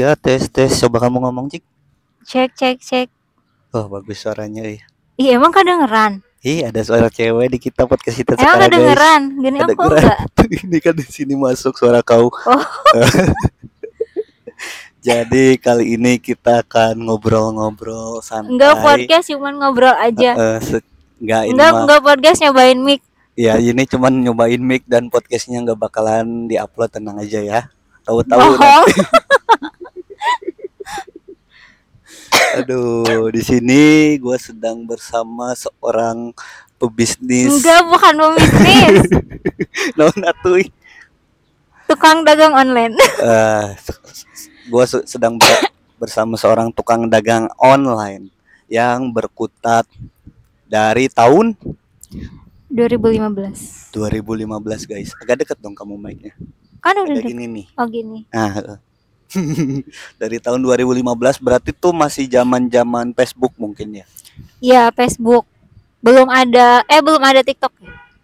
tiga tes tes coba kamu ngomong cik Cek cek cek. oh bagus suaranya ya Ih emang kedengeran? Ih ada suara cewek di kita podcast kita Emang sekarang guys kedengeran? Gini aku enggak. ini kan di sini masuk suara kau Oh. jadi kali ini kita akan ngobrol-ngobrol santai Enggak podcast cuman ngobrol aja. Nggak ini Enggak mah enggak podcast nyobain mic. ya ini cuman nyobain mic dan podcastnya nggak bakalan diupload tenang aja ya tahu-tahu nanti. aduh di sini gue sedang bersama seorang pebisnis Enggak bukan pembisnis. non atuy Tukang dagang online. Eh, gue sedang ber- bersama seorang tukang dagang online yang berkutat dari tahun 2015. 2015 guys agak deket dong kamu mic-nya Kan udah deket. gini nih Oh gini. nah. dari tahun 2015 berarti tuh masih zaman zaman Facebook mungkin ya Iya, Facebook. Belum ada eh belum ada TikTok.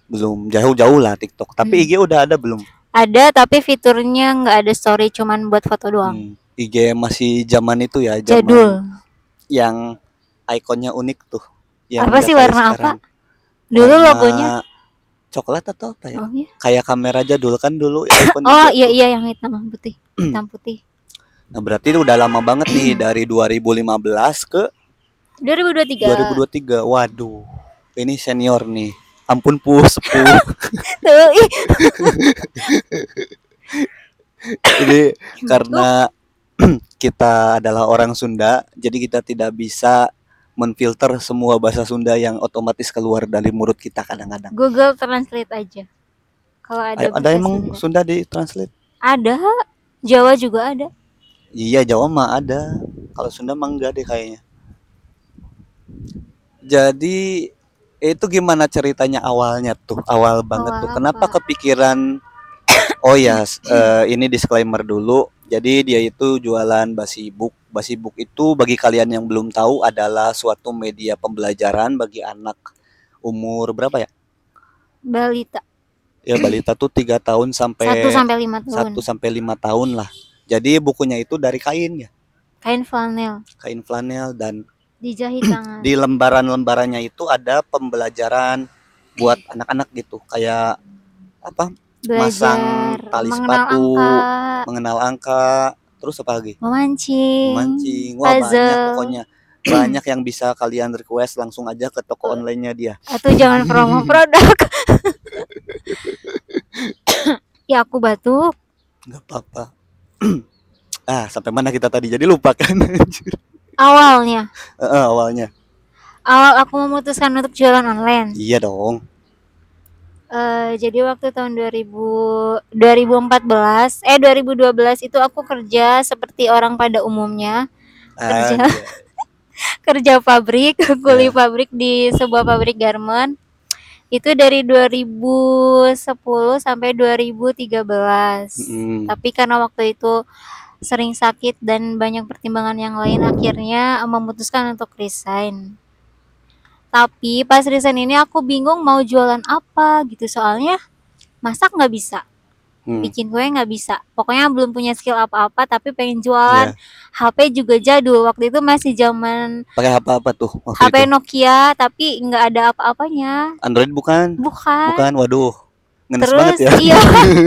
belum jauh-jauh lah TikTok tapi Hmm. IG udah ada belum Ada tapi fiturnya nggak ada story cuman buat foto doang. Hmm, IG masih zaman itu ya zaman Jadul. yang ikonnya unik tuh yang Apa sih, warna apa? sekarang. Dulu Warna logonya. coklat atau apa ya Oh iya. kayak kamera jadul kan dulu Oh iya iya yang hitam putih. Hitam putih. Nah, berarti itu udah lama banget nih dari 2015 ke 2023. 2023. Waduh. Ini senior nih. Ampun pu sepuh. Tuh. Ini karena kita adalah orang Sunda, jadi kita tidak bisa menfilter semua bahasa Sunda yang otomatis keluar dari mulut kita kadang-kadang. Google Translate aja. Kalau ada Ada, emang Sunda. Sunda di translate? Ada. Jawa juga ada. Iya, Jawa mah ada. Kalau Sunda mah enggak deh kayaknya. Jadi itu gimana ceritanya awalnya tuh? Awal banget Awal tuh. Kenapa apa? kepikiran Oh ya, s- eh, ini disclaimer dulu. Jadi dia itu jualan basibuk. Basibuk itu bagi kalian yang belum tahu adalah suatu media pembelajaran bagi anak umur berapa ya? Balita. Ya balita tuh tiga tahun sampai 1 sampai 5 tahun. satu sampai lima tahun lah. Jadi bukunya itu dari kain ya, Kain flanel. Kain flanel dan dijahit tangan. di lembaran-lembarannya itu ada pembelajaran buat anak-anak gitu. Kayak apa? Masang Belajar tali mengenal sepatu, angka, mengenal angka terus apa lagi? Memancing, mancing wah banyak pokoknya. Banyak yang bisa kalian request langsung aja ke toko onlinenya dia. Atau jangan promo produk. ya aku batuk. nggak apa-apa ah sampai mana kita tadi jadi lupa kan. Awalnya, Heeh, awalnya awal aku memutuskan untuk jualan online. iya dong Eh, jadi waktu tahun 2000 2014 eh 2012 itu aku kerja seperti orang pada umumnya Kerja. Anjir. kerja pabrik kuli Iya. pabrik di sebuah pabrik garment itu dari 2010 sampai 2013 Mm-mm. tapi karena waktu itu sering sakit dan banyak pertimbangan yang lain akhirnya memutuskan untuk resign. Tapi pas resign ini aku bingung mau jualan apa gitu soalnya masak nggak bisa. Hmm. bikin kue nggak bisa. Pokoknya belum punya skill apa-apa tapi pengen jualan. Iya. HP juga jadul. Waktu itu masih zaman pakai apa apa tuh HP itu? Nokia tapi nggak ada apa-apanya. Android bukan? Bukan. Bukan waduh ngenes terus banget ya. iya.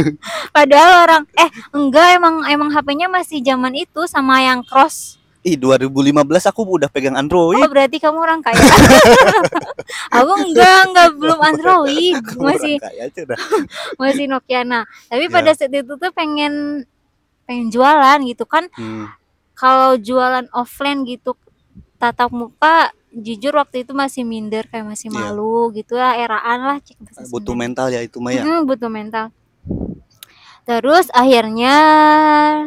Padahal orang eh enggak emang emang HP-nya masih zaman itu sama yang cross. Ih 2015 aku udah pegang Android. oh berarti kamu orang kaya? Aku enggak enggak belum Android. Kamu masih kaya masih Nokia. Nah tapi Iya. pada saat itu tuh pengen pengen jualan gitu kan. Hmm. kalau jualan offline gitu tatap muka jujur waktu itu masih minder kayak masih Iya. malu gitu lah eraan lah cek bahasa Butuh mental ya itu mah ya. Mm, butuh mental terus akhirnya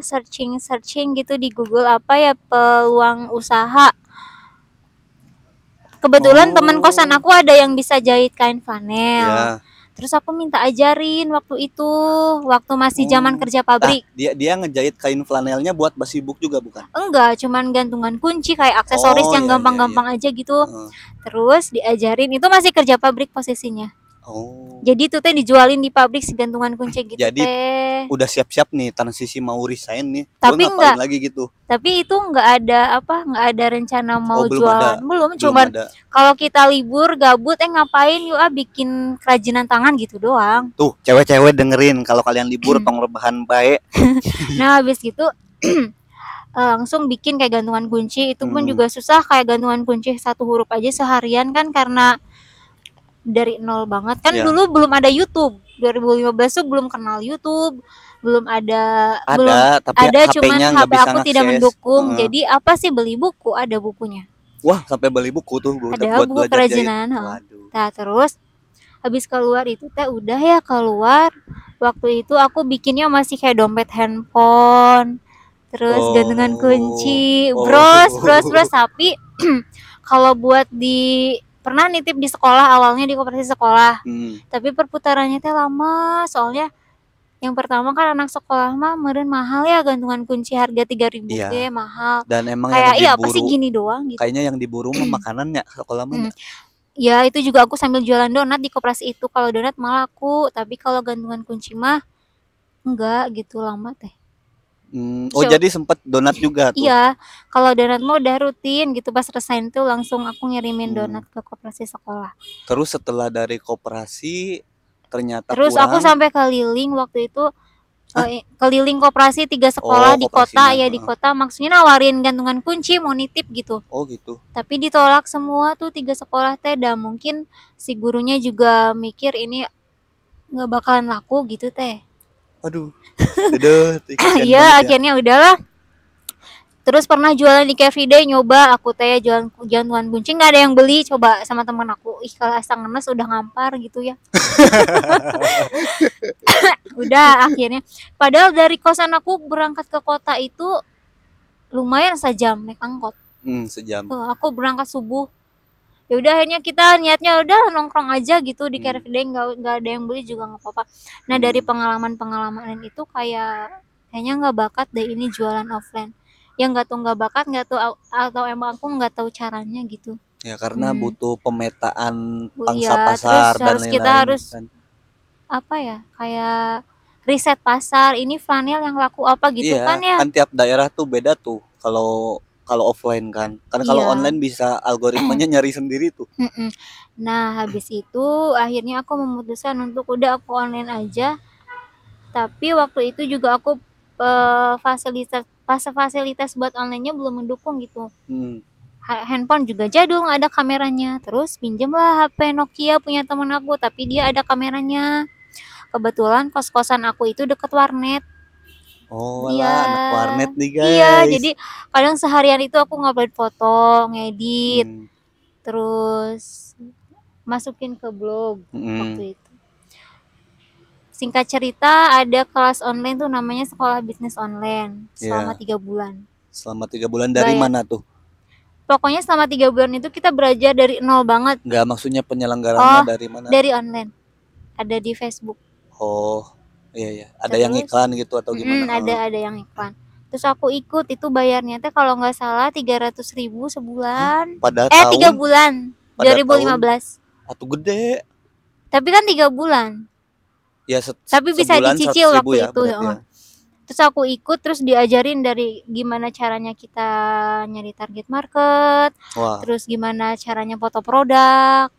searching searching gitu di Google apa ya peluang usaha kebetulan Oh. teman kosan aku ada yang bisa jahit kain flanel Ya. Terus aku minta ajarin waktu itu waktu masih zaman Oh. kerja Nah, pabrik dia dia ngejahit kain flanelnya buat basibuk juga bukan? enggak cuman gantungan kunci kayak aksesoris Oh, yang iya, iya, gampang-gampang aja gitu Heeh. terus diajarin itu masih kerja pabrik posisinya Oh. Jadi itu teh dijualin di pabrik si gantungan kunci gitu Jadi, teh. Udah siap-siap nih transisi mau resign nih. Tapi enggak. lagi gitu? Tapi itu nggak ada apa, nggak ada rencana mau Oh, belum jualan. ada. Belum, Belum cuman kalau kita libur gabut eh ngapain yuk ah bikin kerajinan tangan gitu doang. Tuh, cewek-cewek dengerin kalau kalian libur tong rebahan baik. Nah, habis gitu eh, langsung bikin kayak gantungan kunci itu pun Hmm. juga susah kayak gantungan kunci satu huruf aja seharian kan karena dari nol banget. Kan Iya. dulu belum ada YouTube. 2015 tuh belum kenal YouTube. Belum ada belum Ada, tapi ada cuman HP aku tidak mendukung. Heeh. jadi apa sih beli buku? Ada bukunya? Wah, sampai beli buku tuh buat, ada buat buku kerajinan. Nah terus habis keluar itu teh udah ya keluar. Waktu itu aku bikinnya masih kayak dompet handphone terus Oh. gantungan kunci Oh. bros bros bros. Tapi kalau buat di pernah nitip di sekolah awalnya di koperasi sekolah Hmm. tapi perputarannya teh lama soalnya yang pertama kan anak sekolah mah meren mahal ya gantungan kunci harga 3000 Iya. ge mahal Dan emang kayak iya apa sih gini doang gitu kayaknya yang diburu mah makanannya sekolah mah. Hmm. Ya itu juga aku sambil jualan donat di koperasi itu. Kalau donat malah aku, tapi kalau gantungan kunci mah enggak gitu lama teh. Hmm, Oh, So- jadi sempet donat juga tuh. Iya, kalau donat mah udah rutin gitu pas resign tuh langsung aku ngirimin Hmm. donat ke koperasi sekolah. Terus setelah dari koperasi ternyata Terus kurang. aku sampai keliling waktu itu eh, keliling koperasi tiga sekolah Oh, di kota ya di kota maksudnya nawarin gantungan kunci mau nitip gitu. Oh, gitu. Tapi ditolak semua tuh tiga sekolah teh dan mungkin si gurunya juga mikir ini nggak bakalan laku gitu teh. Aduh. Aduh, Iya, ya. akhirnya udahlah. Terus pernah jualan di Cafe Day nyoba aku teh jualan gantungan kunci nggak ada yang beli coba sama temen aku. Ih kalau asa ngenes udah ngampar gitu ya. udah akhirnya. Padahal dari kosan aku berangkat ke kota itu lumayan sejam naik angkot. Hmm, sejam. Tuh, aku berangkat subuh. Ya udah akhirnya kita niatnya udah nongkrong aja gitu di Hmm. Day nggak nggak ada yang beli juga nggak apa-apa. Nah dari Hmm. pengalaman-pengalaman itu kayak kayaknya nggak bakat deh ini jualan offline. Yang nggak tahu nggak bakat nggak tahu au- atau emang aku nggak tahu caranya gitu. Ya karena Hmm. butuh pemetaan pangsa iya, pasar terus dan harus kita lain-lain harus kan. apa ya kayak riset pasar ini flanel yang laku apa gitu Iya, kan ya. kan tiap daerah tuh beda tuh kalau kalau offline kan. Karena kalau Iya. online bisa algoritmanya nyari sendiri tuh. Nah habis itu akhirnya aku memutuskan untuk udah aku online aja. Tapi waktu itu juga aku eh, fasilitas pas fasilitas buat onlinenya belum mendukung gitu. Hmm. Ha- handphone juga jadul nggak ada kameranya terus pinjemlah HP Nokia punya temen aku tapi dia ada kameranya kebetulan kos kosan aku itu deket warnet Oh, Iya. lah anak warnet nih guys. iya jadi kadang seharian itu aku ngupload foto ngedit Hmm. terus masukin ke blog Hmm. waktu itu singkat cerita ada kelas online tuh namanya sekolah bisnis online selama Iya. tiga bulan Selama tiga bulan dari Bayar. mana tuh? pokoknya selama tiga bulan itu kita belajar dari nol banget Enggak maksudnya penyelenggaranya Oh, dari mana? dari online ada di Facebook Oh, iya iya. Ada yang Terus, iklan gitu atau gimana? ada ada yang iklan terus aku ikut itu bayarnya teh kalau nggak salah tiga ratus ribu sebulan Pada eh tahun tiga bulan pada 2015 atau gede. tapi kan tiga bulan Ya set, Tapi bisa sebulan dicicil 100.000 waktu ya, itu, berarti heeh. ya. terus aku ikut terus diajarin dari gimana caranya kita nyari target market Wah, terus gimana caranya foto produk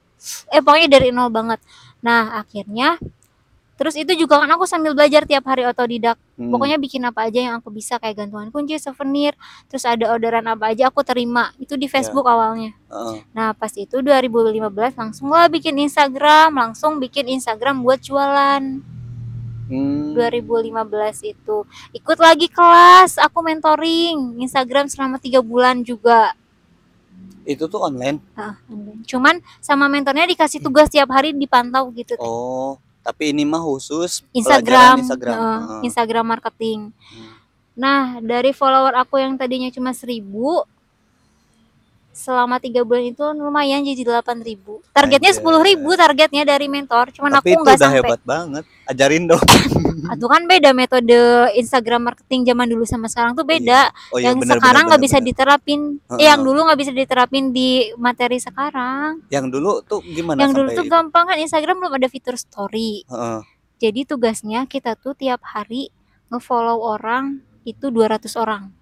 eh pokoknya dari nol banget nah akhirnya terus itu juga kan aku sambil belajar tiap hari otodidak. Hmm, pokoknya bikin apa aja yang aku bisa kayak gantungan kunci souvenir terus ada orderan apa aja aku terima. Itu di Facebook awalnya. Heeh. nah pas itu 2015 langsung lah bikin Instagram. Langsung bikin Instagram buat jualan. Hmm, 2015 itu. Ikut lagi kelas aku mentoring Instagram selama tiga bulan juga. Itu tuh online. Ah, cuman sama mentornya dikasih tugas tiap hari dipantau gitu. Oh, tapi ini mah khusus Instagram Instagram. heeh, Heeh. Instagram marketing Hmm. nah dari follower aku yang tadinya cuma seribu selama tiga bulan itu lumayan jadi 8.000 targetnya Anjay. 10.000 targetnya dari mentor cuman Tapi aku itu nggak udah sampai hebat banget. Ajarin dong. Itu kan beda metode Instagram marketing zaman dulu sama sekarang tuh beda. Oh iya yang benar sekarang nggak bisa benar. diterapin. Heeh. Eh, yang dulu nggak bisa diterapin di materi sekarang. Yang dulu tuh gimana yang dulu tuh gampang kan Instagram belum ada fitur story. Heeh. Jadi tugasnya kita tuh tiap hari ngefollow orang itu 200 orang.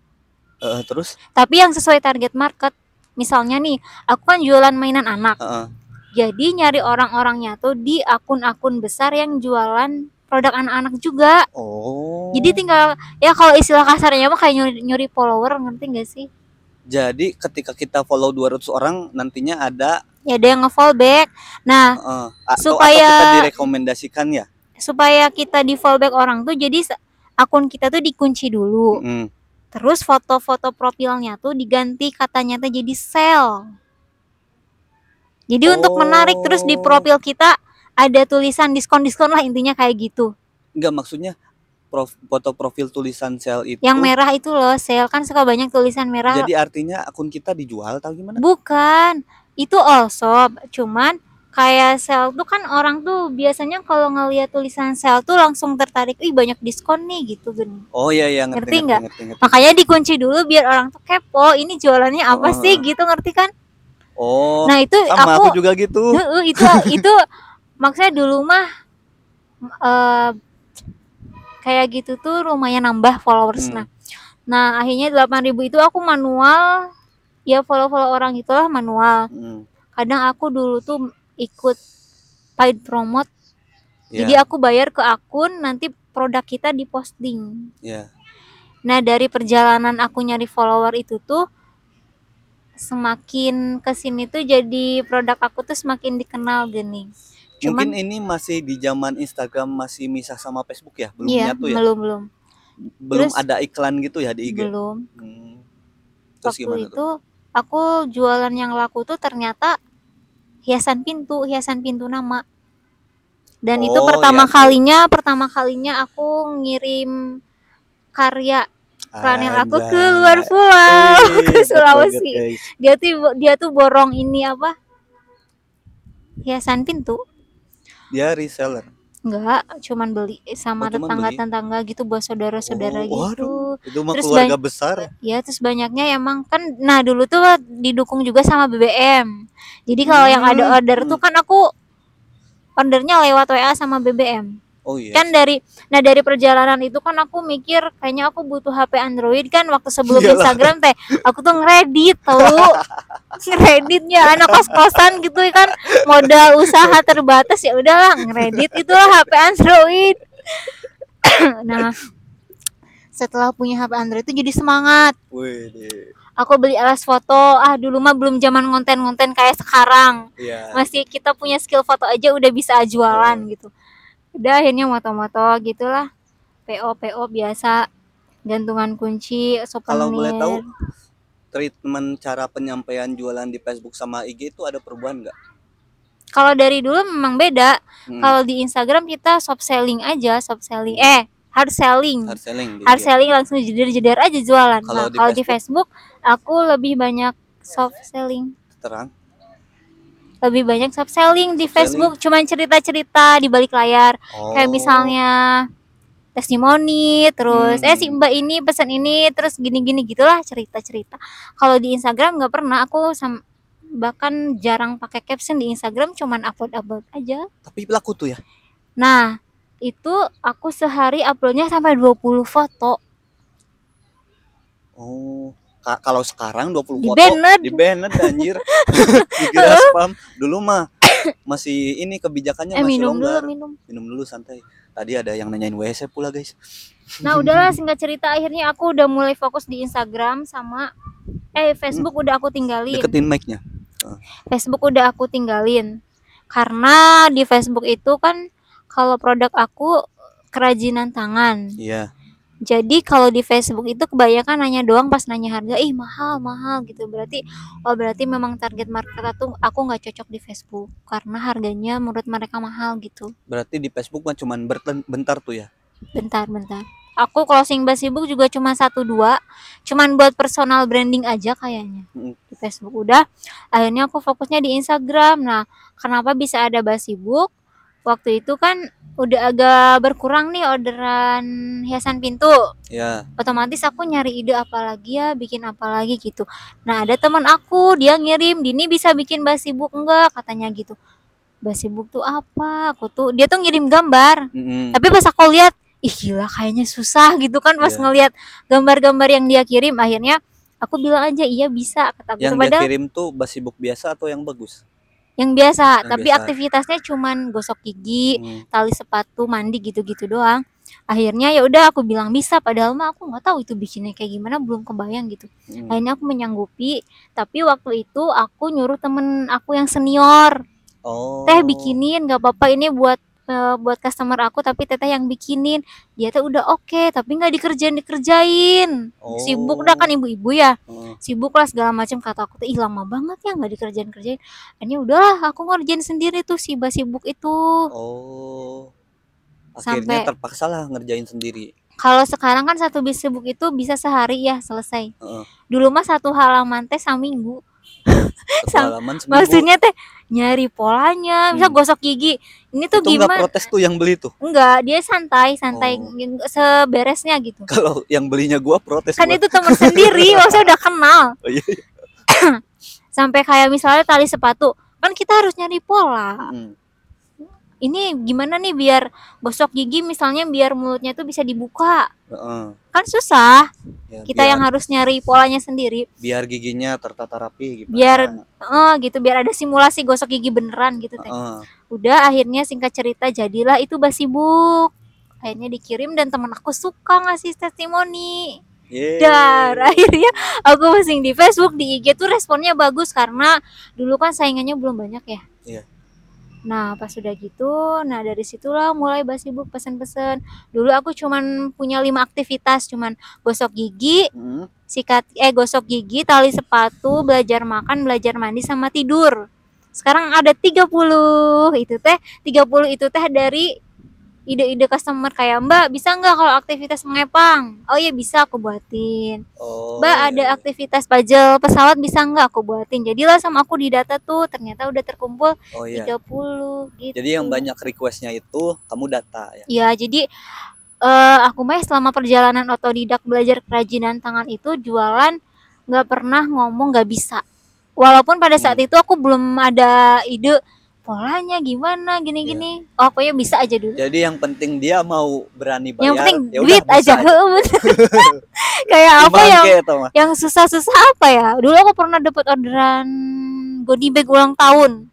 Heeh, terus? Tapi yang sesuai target market. Misalnya nih, aku kan jualan mainan anak. Heeh. Jadi nyari orang-orangnya tuh di akun-akun besar yang jualan produk anak-anak juga. Oh. Jadi tinggal ya kalau istilah kasarnya mah kayak nyuri, nyuri follower ngerti gak sih? Jadi ketika kita follow 200 orang nantinya ada Ya ada yang nge-follow back. Nah, heeh, atau, Supaya- atau kita direkomendasikan ya. supaya kita di follow back orang tuh jadi se- akun kita tuh dikunci dulu. Mm. Terus foto-foto profilnya tuh diganti katanya tuh jadi sell. Jadi untuk menarik terus di Oh. profil kita ada tulisan diskon-diskon lah intinya kayak gitu. Enggak maksudnya prof, foto profil tulisan sel itu Yang merah itu loh, sale kan suka banyak tulisan merah. jadi artinya akun kita dijual atau gimana? Bukan, itu all shop. Cuman kayak sale tuh kan orang tuh biasanya kalau ngeliat tulisan sale tuh langsung tertarik, ih banyak diskon nih gitu gini. Oh iya iya Ngerti nggak? Makanya dikunci dulu biar orang tuh kepo, ini jualannya Oh. apa sih gitu ngerti kan? Oh, Nah, itu sama aku aku juga gitu. Heeh, itu itu maksudnya dulu mah eh kayak gitu tuh lumayan nambah followers Hmm. nah. Nah, akhirnya 8000 itu aku manual ya follow-follow orang itulah manual. Mm, Kadang aku dulu tuh ikut paid promote. ya, Jadi aku bayar ke akun nanti produk kita diposting. ya. Nah, dari perjalanan aku nyari follower itu tuh semakin ke sini tuh jadi produk aku tuh semakin dikenal gini. Mungkin Cuman ini masih di zaman Instagram masih misah sama Facebook ya, belum iya, nyatu ya. belum belum Belum Terus- ada iklan gitu ya di IG. belum. Hmm. Terus Waktu gimana tuh? itu aku jualan yang laku tuh ternyata hiasan pintu, hiasan pintu nama. Dan itu Oh, pertama hiasan. kalinya, pertama kalinya aku ngirim karya flanel aku ke luar pulau, ke Sulawesi. Dia tuh dia tuh borong ini apa? Hiasan pintu. Dia reseller. Enggak, cuman beli Oh, sama cuman tetangga-tetangga gitu buat saudara-saudara Oh, gitu. waduh. Itu mah Terus keluarga besar. Ya, terus banyaknya emang kan nah dulu tuh didukung juga sama BBM. Jadi kalau yang ada Hmm, order tuh kan aku ordernya lewat WA sama BBM. Oh iya. Kan dari nah dari perjalanan itu kan aku mikir kayaknya aku butuh HP Android kan waktu sebelum Iyalah. Instagram teh aku tuh ngeredit tahu. ngereditnya anak kos-kosan gitu kan modal usaha terbatas ya udahlah ngeredit itulah HP Android. nah, setelah punya HP Android itu jadi semangat Wih, aku beli alas foto ah dulu mah belum zaman konten-konten kayak sekarang Iya. masih kita punya skill foto aja udah bisa jualan Hmm. gitu udah akhirnya moto-moto gitulah. PO PO biasa. Gantungan kunci Kalau boleh tahu treatment cara penyampaian jualan di Facebook sama IG itu ada perubahan nggak? kalau dari dulu memang beda. Hmm, kalau di Instagram kita soft selling aja soft selling. Eh hard selling. Hard selling di hard IG. selling langsung jeder-jeder aja jualan. Kalau nah di kalau di Facebook aku lebih banyak soft selling. Terang. Lebih banyak soft selling di Facebook cuman cerita-cerita di balik layar Oh. kayak misalnya testimoni terus eh si Hmm. mbak ini pesan ini terus gini-gini gitulah cerita-cerita kalau di Instagram nggak pernah aku sam- bahkan jarang pakai caption di Instagram cuman upload upload aja Tapi laku tuh ya. nah itu aku sehari uploadnya sampai 20 foto Oh. Ka- kalau sekarang 20 Di foto banned. di banned anjir. Dikira spam. Dulu mah masih ini kebijakannya eh masih minum dulu longgar. minum Minum dulu santai. Tadi ada yang nanyain WC pula, guys. nah udahlah singkat cerita akhirnya aku udah mulai fokus di Instagram sama eh Facebook udah aku tinggalin Deketin mic-nya. Facebook udah aku tinggalin karena di Facebook itu kan kalau produk aku kerajinan tangan Iya. Jadi kalau di Facebook itu kebanyakan nanya doang pas nanya harga ih mahal mahal gitu. Berarti oh berarti memang target market aku aku nggak cocok di Facebook karena harganya menurut mereka mahal gitu. Berarti di Facebook mah cuman berten- bentar tuh ya. bentar bentar. Aku closing Facebook juga cuma satu dua cuman buat personal branding aja kayaknya Mm. di Facebook. Udah akhirnya aku fokusnya di Instagram. Nah kenapa bisa ada Facebook waktu itu kan udah agak berkurang nih orderan hiasan pintu Ya. otomatis aku nyari ide apa lagi ya bikin apa lagi gitu nah ada teman aku dia ngirim Dini bisa bikin basibuk enggak katanya gitu basibuk tuh apa aku tuh dia tuh ngirim gambar Mm-mm. tapi pas aku lihat ih gila kayaknya susah gitu kan pas Iya. ngelihat gambar-gambar yang dia kirim akhirnya aku bilang aja iya bisa kata Yang gitu dia padahal kirim tuh basibuk biasa atau yang bagus? Yang biasa Yang tapi biasa. aktivitasnya cuman gosok gigi Hmm. tali sepatu mandi gitu-gitu doang akhirnya ya udah aku bilang bisa padahal mah aku nggak tahu itu bikinnya kayak gimana belum kebayang gitu Hmm. akhirnya aku menyanggupi tapi waktu itu aku nyuruh temen aku yang senior Oh. teh bikinin nggak apa-apa ini buat eh, buat customer aku tapi teteh yang bikinin. Dia tuh udah oke tapi nggak dikerjain dikerjain. Sibuk dah kan ibu-ibu ya. Heeh. sibuk lah segala macam. Kata aku tuh ih lama banget ya nggak dikerjain kerjain akhirnya udahlah aku ngerjain sendiri tuh si sibuk itu. Oh. Akhirnya Sampai- terpaksa lah ngerjain sendiri. kalau sekarang kan satu bis sibuk itu bisa sehari ya selesai. Heeh. dulu mah satu halaman teh seminggu Seminggu. maksudnya teh nyari polanya bisa Hmm. gosok gigi ini tuh itu gimana protes tuh yang beli tuh. enggak dia santai santai Oh. seberesnya gitu Kalau yang belinya gua protes kan gua. itu teman sendiri maksudnya udah kenal Oh, iya. sampai kayak misalnya tali sepatu kan kita harus nyari pola Mm. Ini gimana nih biar gosok gigi misalnya biar mulutnya tuh bisa dibuka Heeh. kan susah Ya, kita biar, yang harus nyari polanya sendiri biar giginya tertata rapi gimana. Biar- eh gitu biar ada simulasi gosok gigi beneran gitu teh Heeh. udah akhirnya singkat cerita jadilah itu basibuk akhirnya dikirim dan temen aku suka ngasih testimoni Yeay. dar akhirnya aku posting di Facebook di IG tuh responnya bagus karena dulu kan saingannya belum banyak ya Iya. Nah pas sudah gitu nah dari situlah mulai basibuk pesen-pesen dulu aku cuman punya lima aktivitas cuman gosok gigi Mm. sikat eh gosok gigi tali sepatu belajar makan belajar mandi sama tidur sekarang ada 30 itu teh 30 itu teh dari ide-ide customer kayak mbak bisa nggak kalau aktivitas mengepang oh iya bisa aku buatin Oh. mbak iya, ada iya. aktivitas puzzle pesawat bisa nggak aku buatin jadilah sama aku di data tuh ternyata udah terkumpul Oh iya. 30 gitu Jadi yang banyak requestnya itu kamu data ya. Ya, jadi eh aku mah selama perjalanan otodidak belajar kerajinan tangan itu jualan nggak pernah ngomong nggak bisa. Walaupun pada saat Hmm. itu aku belum ada ide polanya gimana gini-gini. Oh, pokoknya bisa aja dulu. Jadi yang penting dia mau berani bayar. Yang penting ya duit bisa aja. Kayak apa ya? tau mah. Yang susah-susah apa ya? Dulu aku pernah dapat orderan goodie bag ulang tahun.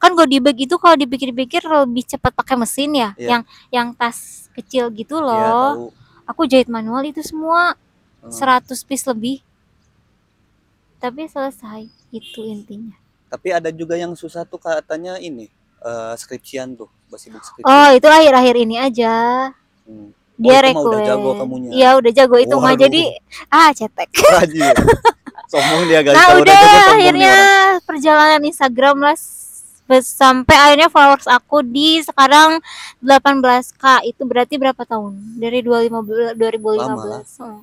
Kan goodie bag itu kalau dipikir-pikir lebih cepat pakai mesin ya, Iya. yang yang tas kecil gitu Iya, loh. tahu. aku jahit manual itu semua Hmm. 100 piece lebih tapi selesai itu intinya Tapi ada juga yang susah tuh katanya ini eh, skripsian tuh, sibuk skripsian. oh itu akhir-akhir ini aja Hmm. dia mah udah jago kamunya. iya udah jago itu mah jadi ah cetek Rajin. Sombong dia guys. nah udah jago akhirnya perjalanan Instagram lah sampai akhirnya followers aku di sekarang 18k itu berarti berapa tahun dari 2015 2015 Lama. Hmm.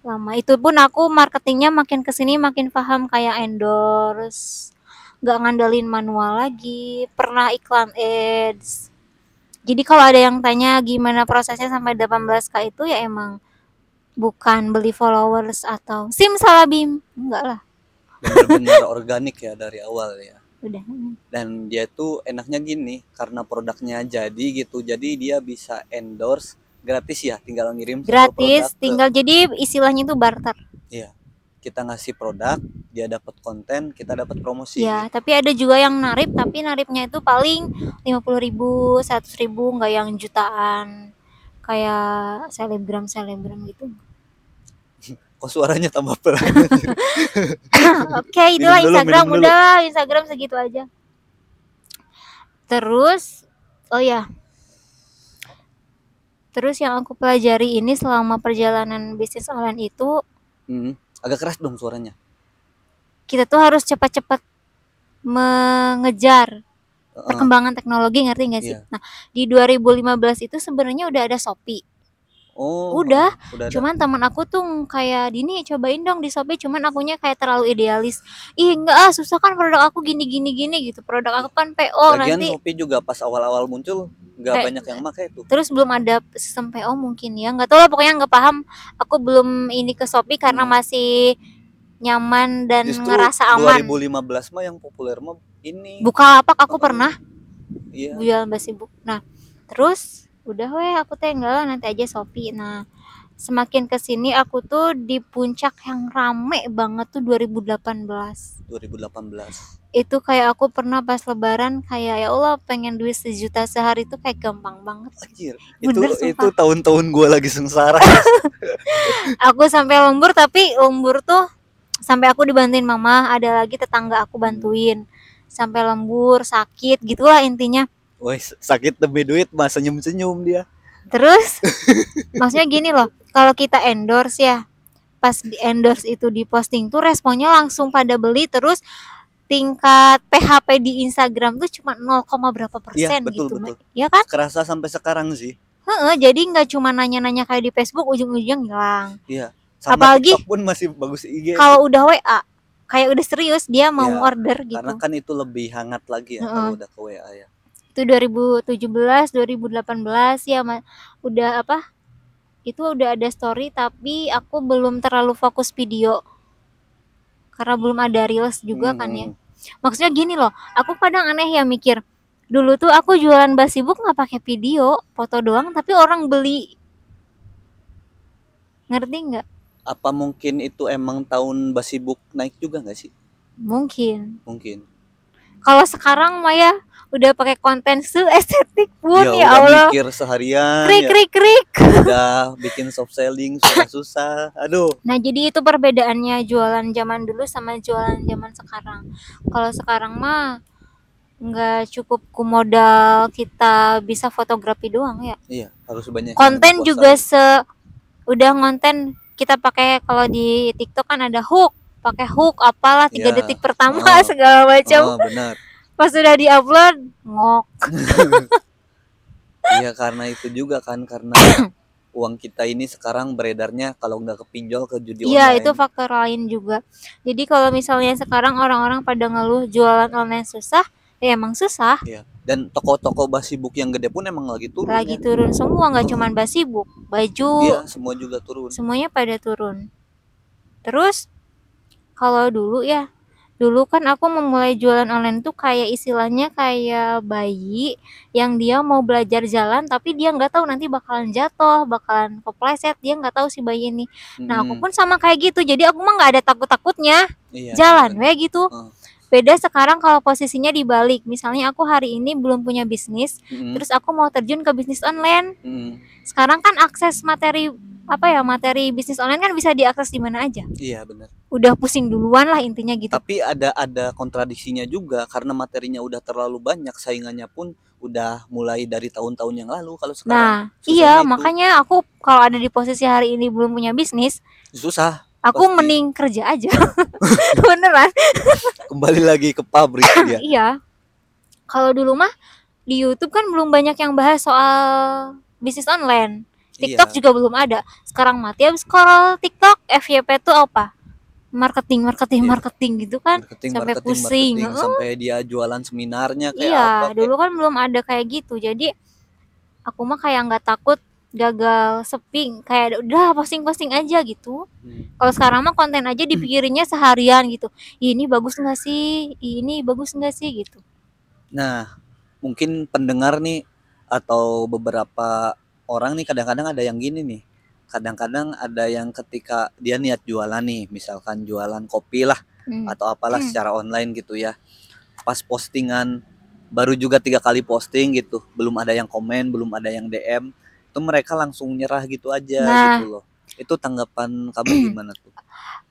lama itu pun aku marketingnya makin ke sini makin paham kayak endorse nggak ngandelin manual lagi. Pernah iklan ads. Jadi kalau ada yang tanya gimana prosesnya sampai 18k itu ya emang bukan beli followers atau simsalabim enggak lah. Bener-bener organik ya dari awal ya. udah. Dan dia tuh enaknya gini, karena produknya jadi gitu, jadi dia bisa endorse gratis ya, tinggal ngirim gratis produk ke- tinggal jadi istilahnya itu barter. Kita ngasih produk, dia dapat konten, kita dapat promosi. ya tapi ada juga yang narip tapi naripnya itu paling 50.000 ribu 100 ribu nggak yang jutaan kayak selebgram selebgram gitu Kok suaranya tambah pelan? oke itulah dulu, Instagram minum dulu. udah Instagram segitu aja terus oh ya terus yang aku pelajari ini selama perjalanan bisnis online itu Hmm, agak keras dong suaranya. Kita tuh harus cepat-cepat mengejar Heeh. perkembangan teknologi ngerti nggak sih? Iya. Nah di 2015 itu sebenarnya udah ada Shopee. Oh, Udah, udah ada. cuman teman aku tuh kayak dini cobain dong di Shopee cuman akunya kayak terlalu idealis ih enggak ah susah kan produk aku gini gini gini gitu produk aku kan PO Lagian nanti Shopee juga pas awal-awal muncul nggak Kayak- banyak yang pakai tuh. terus belum ada sistem PO mungkin ya nggak tahu lah pokoknya nggak paham aku belum ini ke Shopee karena Hmm. masih nyaman dan Justru ngerasa aman 2015 mah yang populer mah ini. Bukalapak aku Oh. pernah Iya. jualan basi buk nah terus udah weh aku teh enggak lah nanti aja Shopee nah semakin ke sini aku tuh di puncak yang rame banget tuh 2018 2018. itu kayak aku pernah pas lebaran kayak ya Allah pengen duit sejuta sehari tuh kayak gampang banget Anjir. Itu sumpah. itu tahun-tahun gua lagi sengsara. aku sampai lembur tapi lembur tuh sampai aku dibantuin mama ada lagi tetangga aku bantuin sampai lembur sakit gitulah intinya Woi, sakit demi duit mah senyum-senyum dia. terus maksudnya gini loh kalau kita endorse ya pas di endorse itu di posting tuh responnya langsung pada beli terus tingkat PHP di Instagram tuh cuma 0, berapa persen betul, gitu betul. ya kan Kerasa sampai sekarang sih. Heeh, jadi nggak cuma nanya-nanya kayak di Facebook ujung-ujung hilang Iya. Sama Apalagi- TikTok pun masih bagus IG. kalau udah WA kayak udah serius dia mau Iya, order gitu Karena kan itu lebih hangat lagi ya Heeh. kalau udah ke WA ya. itu 2017 2018 ya Ma- udah apa itu udah ada story tapi aku belum terlalu fokus video karena belum ada reels juga kan ya Hmm. maksudnya gini loh aku kadang aneh ya mikir dulu tuh aku jualan basibuk nggak pakai video foto doang tapi orang beli ngerti nggak Apa mungkin itu emang tahun Basibuk naik juga nggak sih? mungkin Mungkin. kalau sekarang Maya udah pakai konten su estetik pun ya, udah Allah mikir seharian krik ya. krik krik udah bikin soft selling susah-susah. Aduh. Nah, jadi itu perbedaannya jualan zaman dulu sama jualan zaman sekarang. Kalau sekarang mah nggak cukup ku modal kita bisa fotografi doang ya. Iya, harus banyak Konten juga se udah konten kita pakai kalau di TikTok kan ada hook, pakai hook apalah tiga Ya. detik pertama Oh. segala macam. Oh, benar. Pas sudah diupload ngok. Iya karena itu juga kan karena uang kita ini sekarang beredarnya kalau nggak kepinjol ke judi Iya, online. itu faktor lain juga. Jadi kalau misalnya sekarang orang-orang pada ngeluh jualan online susah, ya emang susah. Iya. Dan toko-toko basibuk yang gede pun emang lagi turun. lagi ya. turun semua nggak cuman basibuk baju Iya, semua juga turun. semuanya pada turun terus kalau dulu ya dulu kan aku memulai jualan online tuh kayak istilahnya kayak bayi yang dia mau belajar jalan tapi dia nggak tahu nanti bakalan jatuh bakalan kepleset dia nggak tahu si bayi ini nah aku Mm-mm. pun sama kayak gitu jadi aku mah nggak ada takut takutnya Iya, jalan we gitu Heeh. Beda sekarang kalau posisinya dibalik misalnya aku hari ini belum punya bisnis Mm-mm. terus aku mau terjun ke bisnis online Mm-mm. sekarang kan akses materi apa ya materi bisnis online kan bisa diakses di mana aja Iya benar. udah pusing duluan lah intinya gitu Tapi ada ada kontradiksinya juga karena materinya udah terlalu banyak, saingannya pun udah mulai dari tahun-tahun yang lalu. Kalau sekarang nah iya itu. makanya aku kalau ada di posisi hari ini belum punya bisnis susah. Aku Pasti. mending kerja aja beneran Kembali lagi ke pabrik ya. iya kalau dulu mah di YouTube kan belum banyak yang bahas soal bisnis online TikTok Iya. juga belum ada sekarang mah tiap scroll TikTok FYP tuh apa marketing marketing Iya. marketing gitu kan marketing, sampai marketing, pusing. marketing, Heeh. sampai dia jualan seminarnya kayak iya apa dulu kan belum ada kayak gitu jadi aku mah kayak nggak takut gagal sepi kayak udah posting-posting aja gitu Hmm. kalau sekarang mah konten aja dipikirinnya seharian gitu ini bagus nggak sih ini bagus nggak sih gitu Nah, mungkin pendengar nih atau beberapa orang nih kadang-kadang ada yang gini nih. Kadang-kadang ada yang ketika dia niat jualan nih, misalkan jualan kopi lah Hmm. atau apalah Hmm. secara online gitu ya. Pas postingan baru juga tiga kali posting gitu, belum ada yang komen, belum ada yang DM, itu mereka langsung nyerah gitu aja Nah. gitu loh. Itu tanggapan kamu gimana tuh?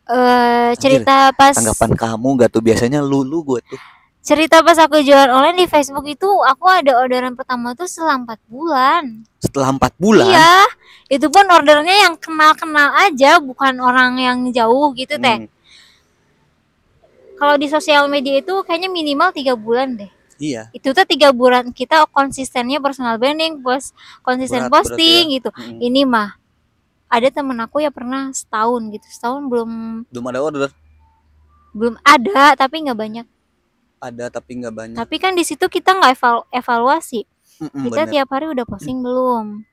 eh cerita pas Tanggapan kamu gak tuh biasanya lulu gue tuh. cerita pas aku jualan online di Facebook itu aku ada orderan pertama tuh setelah empat bulan Setelah empat bulan, iya itu pun ordernya yang kenal-kenal aja bukan orang yang jauh gitu teh hmm, kalau di sosial media itu kayaknya minimal tiga bulan deh iya. itu tuh tiga bulan kita konsistennya personal branding pos konsisten Berat posting gitu. Mm-mm. ini mah ada temen aku ya pernah setahun gitu setahun belum belum ada order. Belum ada tapi nggak banyak. Ada tapi nggak banyak. Tapi kan di situ kita nggak eval- evaluasi. Mm-mm, kita bener. tiap hari udah posting belum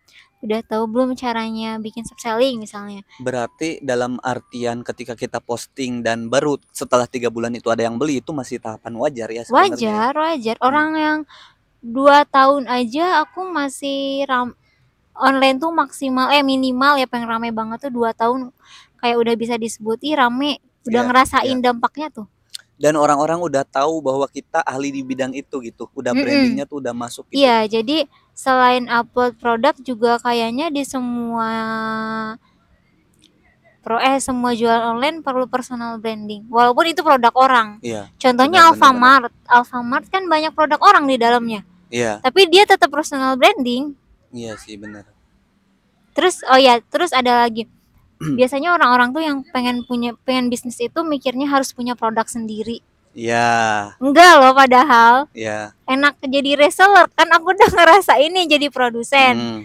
udah tahu belum caranya bikin selling misalnya? Berarti dalam artian ketika kita posting dan baru setelah tiga bulan itu ada yang beli itu masih tahapan wajar ya sebenarnya. Wajar wajar. Orang yang dua tahun aja aku masih ram online tuh maksimal eh minimal ya pengen rame banget tuh dua tahun. Kayak udah bisa disebut ih rame. Udah Iya, ngerasain dampaknya tuh dan orang-orang udah tahu bahwa kita ahli di bidang itu gitu udah brandingnya tuh udah masuk gitu Iya, jadi selain upload produk juga kayaknya di semua pro eh semua jualan online perlu personal branding. Walaupun itu produk orang. iya Contohnya Benar, benar, Alfamart. Alfamart kan banyak produk orang di dalamnya. iya Tapi dia tetap personal branding. iya sih benar Terus oh ya, terus ada lagi. Biasanya orang-orang tuh yang pengen punya pengen bisnis itu mikirnya harus punya produk sendiri. iya Enggak loh padahal iya enak jadi reseller kan aku udah ngerasa ini jadi produsen. Hmm,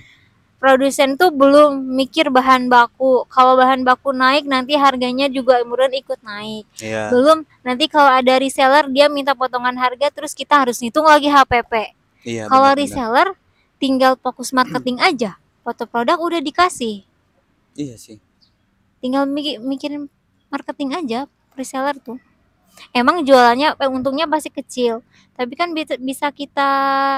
produsen tuh belum mikir bahan baku. Kalau bahan baku naik nanti harganya juga kemudian ikut naik. iya Belum nanti kalau ada reseller dia minta potongan harga terus kita harus ngitung lagi HPP. iya kalau reseller tinggal fokus marketing aja. Foto produk udah dikasih. iya sih Tinggal mikir mikirin marketing aja reseller tuh. Emang jualannya eh, untungnya pasti kecil, tapi kan bisa, bisa kita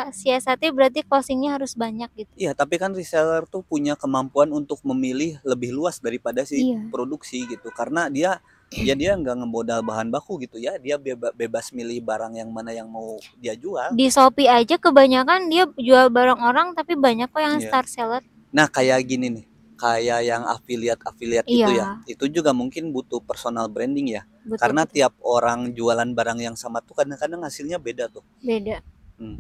siasati berarti closingnya harus banyak gitu. Iya, tapi kan reseller tuh punya kemampuan untuk memilih lebih luas daripada si Iya. produksi gitu. Karena dia ya dia nggak ngemodal bahan baku gitu ya. Dia beba- bebas milih barang yang mana yang mau dia jual. di Shopee aja kebanyakan dia jual barang orang tapi banyak kok yang Iya. star seller Nah, kayak gini nih. Kayak yang affiliate-affiliate itu Iya. ya. Itu juga mungkin butuh personal branding ya. betul, Karena betul. tiap orang jualan barang yang sama tuh kadang-kadang hasilnya beda tuh. beda Hmm.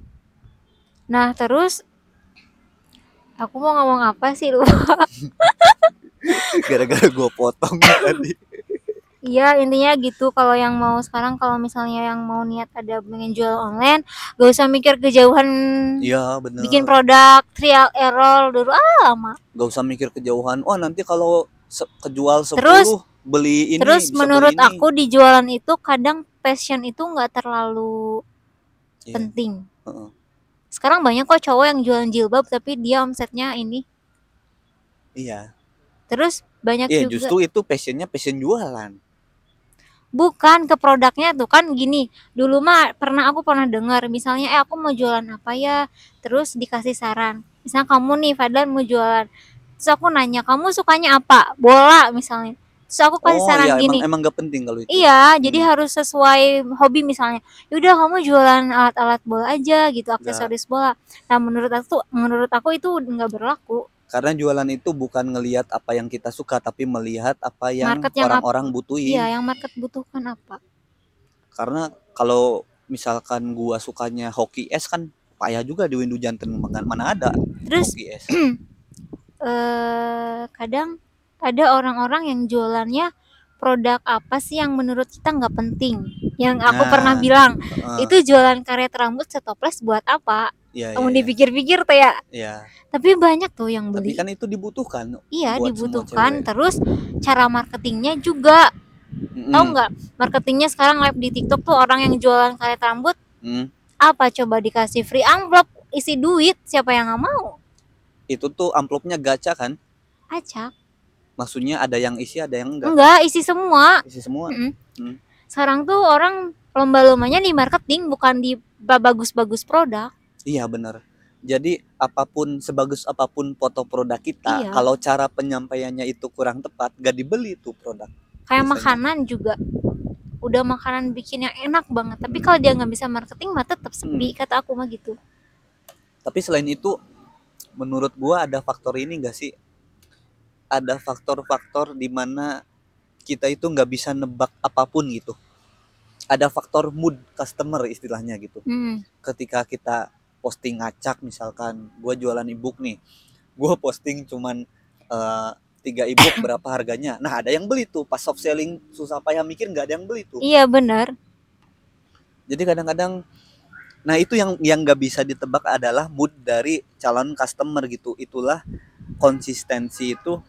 nah terus aku mau ngomong apa sih lu Gara-gara gue potong tadi. Iya intinya gitu kalau yang mau sekarang kalau misalnya yang mau niat ada pengen jual online gak usah mikir kejauhan Iya, bener. bikin produk trial error dulu ah lama Gak usah mikir kejauhan. Oh, nanti kalau se- kejual 10 Terus- beli ini terus bisa beli menurut ini. aku di jualan itu kadang passion itu nggak terlalu Iya, penting heeh. sekarang banyak kok cowok yang jualan jilbab tapi dia omsetnya ini Iya. terus banyak Iya, juga justru itu passionnya passion jualan. Bukan ke produknya tuh kan gini dulu mah pernah aku pernah dengar misalnya eh aku mau jualan apa ya? Terus dikasih saran misalnya kamu nih Fadlan mau jualan. Terus aku nanya kamu sukanya apa? Bola misalnya. Terus aku kasih Oh saran iya, gini. emang emang gak penting kalau itu. iya jadi Hmm. harus sesuai hobi misalnya yaudah kamu jualan alat-alat bola aja gitu aksesoris bola. Nah menurut aku menurut aku itu nggak berlaku Karena jualan itu bukan ngelihat apa yang kita suka, tapi melihat apa yang Market yang apa- orang-orang butuhin. iya yang market butuhkan apa Karena kalau misalkan gua sukanya hoki es kan payah juga di Windu Janten mana mana ada terus hoki es. eh kadang ada orang-orang yang jualannya produk apa sih yang menurut kita nggak penting yang aku Nah, pernah bilang Heeh, itu jualan karet rambut setoples buat apa iya, kamu iya, dipikir-pikir tuh ya iya. tapi banyak tuh yang Tapi beli kan itu dibutuhkan. iya dibutuhkan terus cara marketingnya juga Mm-mm. tahu nggak marketingnya sekarang live di TikTok tuh orang yang jualan karet rambut Mm. apa coba dikasih free amplop isi duit siapa yang nggak mau Itu tuh amplopnya gacha kan? acak Maksudnya ada yang isi, ada yang enggak. enggak isi semua Isi semua. Mm-mm. Hmm. Sekarang tuh orang lomba-lombanya di marketing bukan di ba- bagus-bagus produk. Iya benar. Jadi apa pun sebagus apa pun foto produk kita, Iya. kalau cara penyampaiannya itu kurang tepat, gak dibeli tuh produk. Kayak Biasanya. makanan juga. Udah makanan bikin yang enak banget, tapi kalau dia nggak bisa marketing mah tetap Hmm. sepi kata aku mah gitu. Tapi selain itu, menurut gua ada faktor ini gak sih? Ada faktor-faktor di mana kita itu nggak bisa nebak apa pun gitu. Ada faktor mood customer istilahnya gitu. Hmm. Ketika kita posting ngacak misalkan, gua jualan ebook nih, gua posting cuman eh, tiga ebook berapa harganya. Nah ada yang beli tuh pas soft selling susah payah mikir nggak ada yang beli tuh. Iya benar. Jadi kadang-kadang nah itu yang yang nggak bisa ditebak adalah mood dari calon customer gitu. Itulah konsistensi itu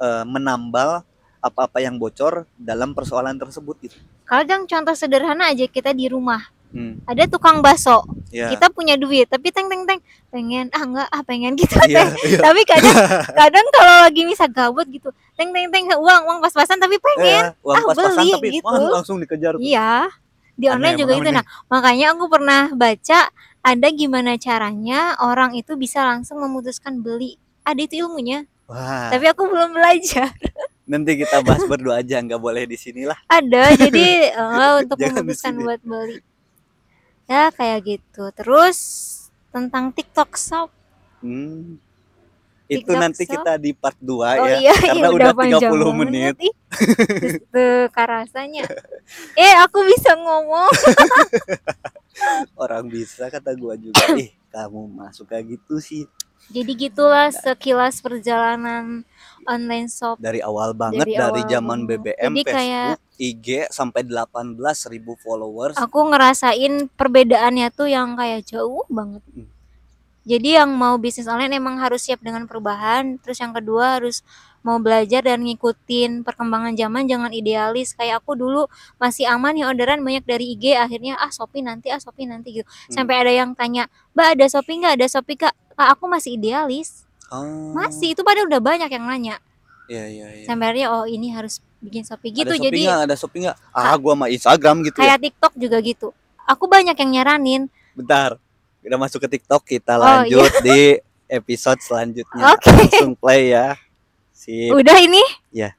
eh, menambal apa-apa yang bocor dalam persoalan tersebut gitu. Kadang contoh sederhana aja kita di rumah, Hmm, ada tukang bakso, ya. kita punya duit, tapi teng teng teng pengen ah enggak ah pengen gitu Iya, teng. iya. Tapi kadang kadang kalau lagi misal gabut gitu, teng teng teng uang uang pas-pasan tapi pengen. Iya, uang ah, pas-pasan beli tapi gitu. wah, langsung dikejar. Iya. Di Aneh online juga emang itu. aneh. Nah, makanya aku pernah baca ada gimana caranya orang itu bisa langsung memutuskan beli. Ada itu ilmunya, Wah, tapi aku belum belajar. nanti kita bahas berdua aja, nggak boleh di sini lah. Ada, jadi eh, untuk di memutuskan buat beli. Ya, kayak gitu. Terus tentang TikTok Shop. Hmm. Itu TikTok nanti Shop. kita di part 2 Oh ya. iya, karena iya, udah, panjang 30 banget, menit. ih. Tuh, karasanya. Eh, aku bisa ngomong. Orang bisa kata gua juga. Ih, kamu masuk kayak gitu sih. Jadi gitulah sekilas perjalanan online shop Dari awal banget Dari dari, awal zaman. BBM, Jadi kayak- Facebook, IG sampai 18.000 followers. aku ngerasain perbedaannya tuh yang kayak jauh banget. Hmm. Jadi yang mau bisnis online emang harus siap dengan perubahan. Terus yang kedua harus mau belajar dan ngikutin perkembangan zaman jangan idealis kayak aku dulu masih aman ya orderan banyak dari IG akhirnya ah Shopee nanti ah Shopee nanti gitu Hmm. sampai ada yang tanya mbak ada Shopee nggak ada Shopee kak Kak, aku masih idealis Oh, masih itu padahal udah banyak yang nanya Iya, iya, iya. sampai akhirnya oh ini harus bikin Shopee gitu ada Shopee jadi nggak? ada Shopee nggak? Ah, gua mah Instagram gitu ya. kayak TikTok juga gitu aku banyak yang nyaranin Bentar. Udah masuk ke TikTok, kita Oh, lanjut di episode selanjutnya. Oke. Langsung play ya. Sip. udah ini Ya.